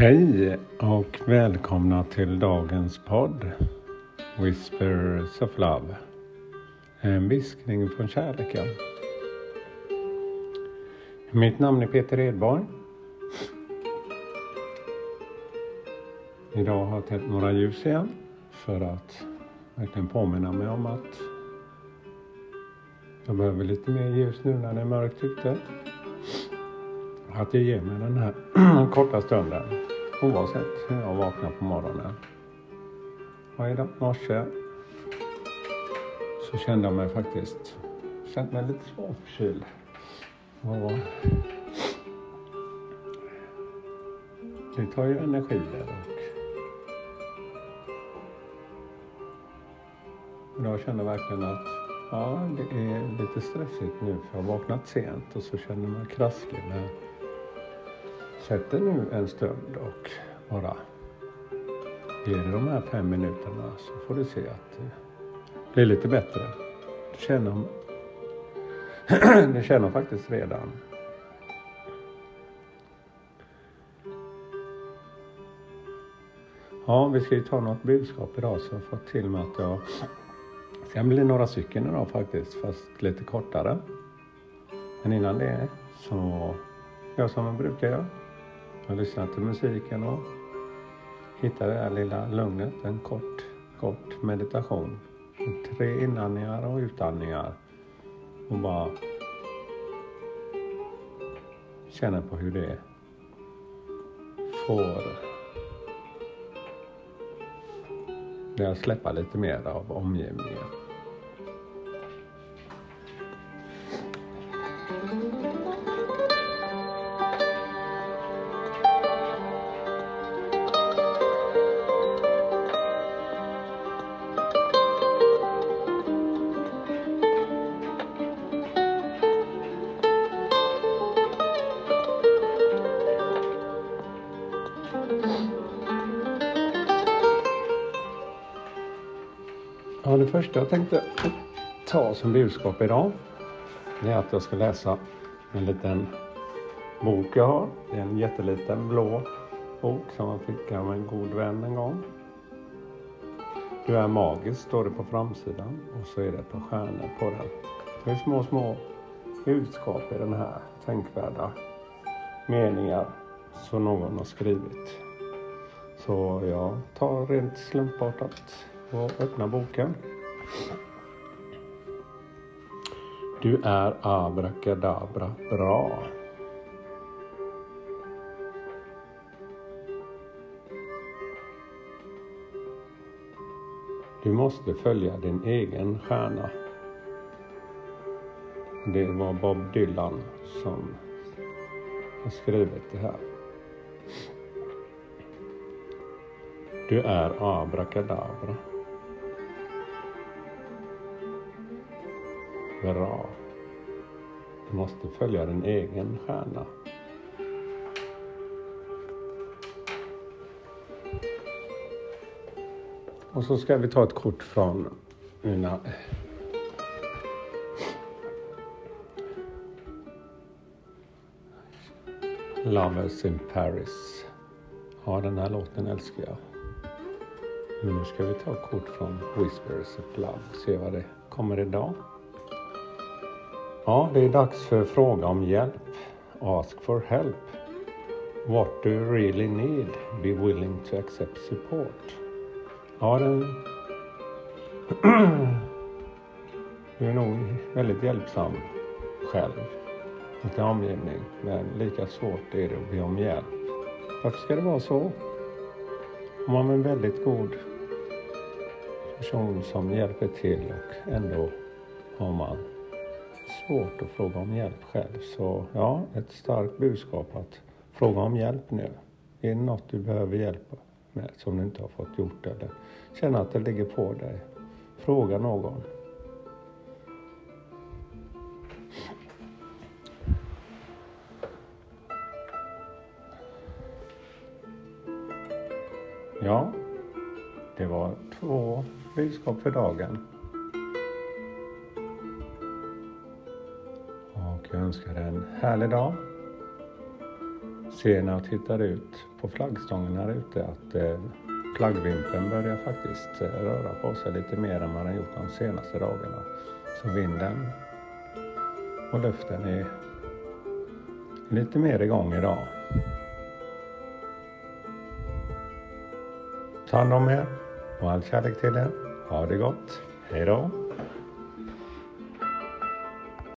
Hej och välkomna till dagens podd Whispers of Love. En viskning från kärleken. Mitt namn är Peter Edborg. Idag har jag tänt några ljus igen för att verkligen påminna mig om att jag behöver lite mer ljus nu när det är mörkt ute. Att det ger mig den här korta stunden oavsett hur jag vaknar på morgonen. Och i morse så kände jag mig faktiskt, kände mig lite småförkyld. Och det tar ju energier och jag känner verkligen att ja, det är lite stressigt nu för jag har vaknat sent och så känner jag mig krasslig. Men Sätt dig nu en stund och bara Ge dig de här fem minuterna så får du se att det blir lite bättre. Du känner, du känner faktiskt redan Ja, vi ska ju ta något budskap idag så jag har fått till mig att jag ska bli några stycken idag faktiskt, fast lite kortare. Men innan det så gör jag som jag brukar göra. Jag lyssnar till musiken och hittar det där lilla lugnet, en kort, kort meditation. Tre inandningar och utandningar. Och bara känner på hur det får det att släppa lite mer av omgivningen. Ja, det första jag tänkte ta som budskap idag det är att jag ska läsa en liten bok jag har. Det är en jätteliten blå bok som jag fick av en god vän en gång. Du är magisk står det på framsidan och så är det ett par stjärnor på den. Det är små, små budskap i den här tänkvärda meningar som någon har skrivit. Så jag tar rent slumpartat och öppna boken. Du är abrakadabra bra. Du måste följa din egen stjärna. Det var Bob Dylan som har skrivit det här. Du är abrakadabra. Bra. Du måste följa din egen stjärna. Och så ska vi ta ett kort från mina Lovers in Paris. Ja, den här låten älskar jag. Men nu ska vi ta ett kort från Whispers of Love och se vad det kommer idag. Ja, det är dags för fråga om hjälp. Ask for help. What do you really need? Be willing to accept support. Ja, den... du är nog väldigt hjälpsam själv mot din omgivning. Men lika svårt är det att be om hjälp. Varför ska det vara så? Om man är en väldigt god person som hjälper till och ändå har man svårt att fråga om hjälp själv. Så ja, ett starkt budskap att fråga om hjälp nu. Är det något du behöver hjälp med som du inte har fått gjort eller känner att det ligger på dig? Fråga någon. Ja, det var två budskap för dagen. Jag önskar dig en härlig dag. ser när jag tittar ut på flaggstången här ute att eh, börjar faktiskt eh, röra på sig lite mer än vad den gjort de senaste dagarna. Så vinden och luften är lite mer igång idag. Ta hand om er och all kärlek till er. Ha det gott. Hej då!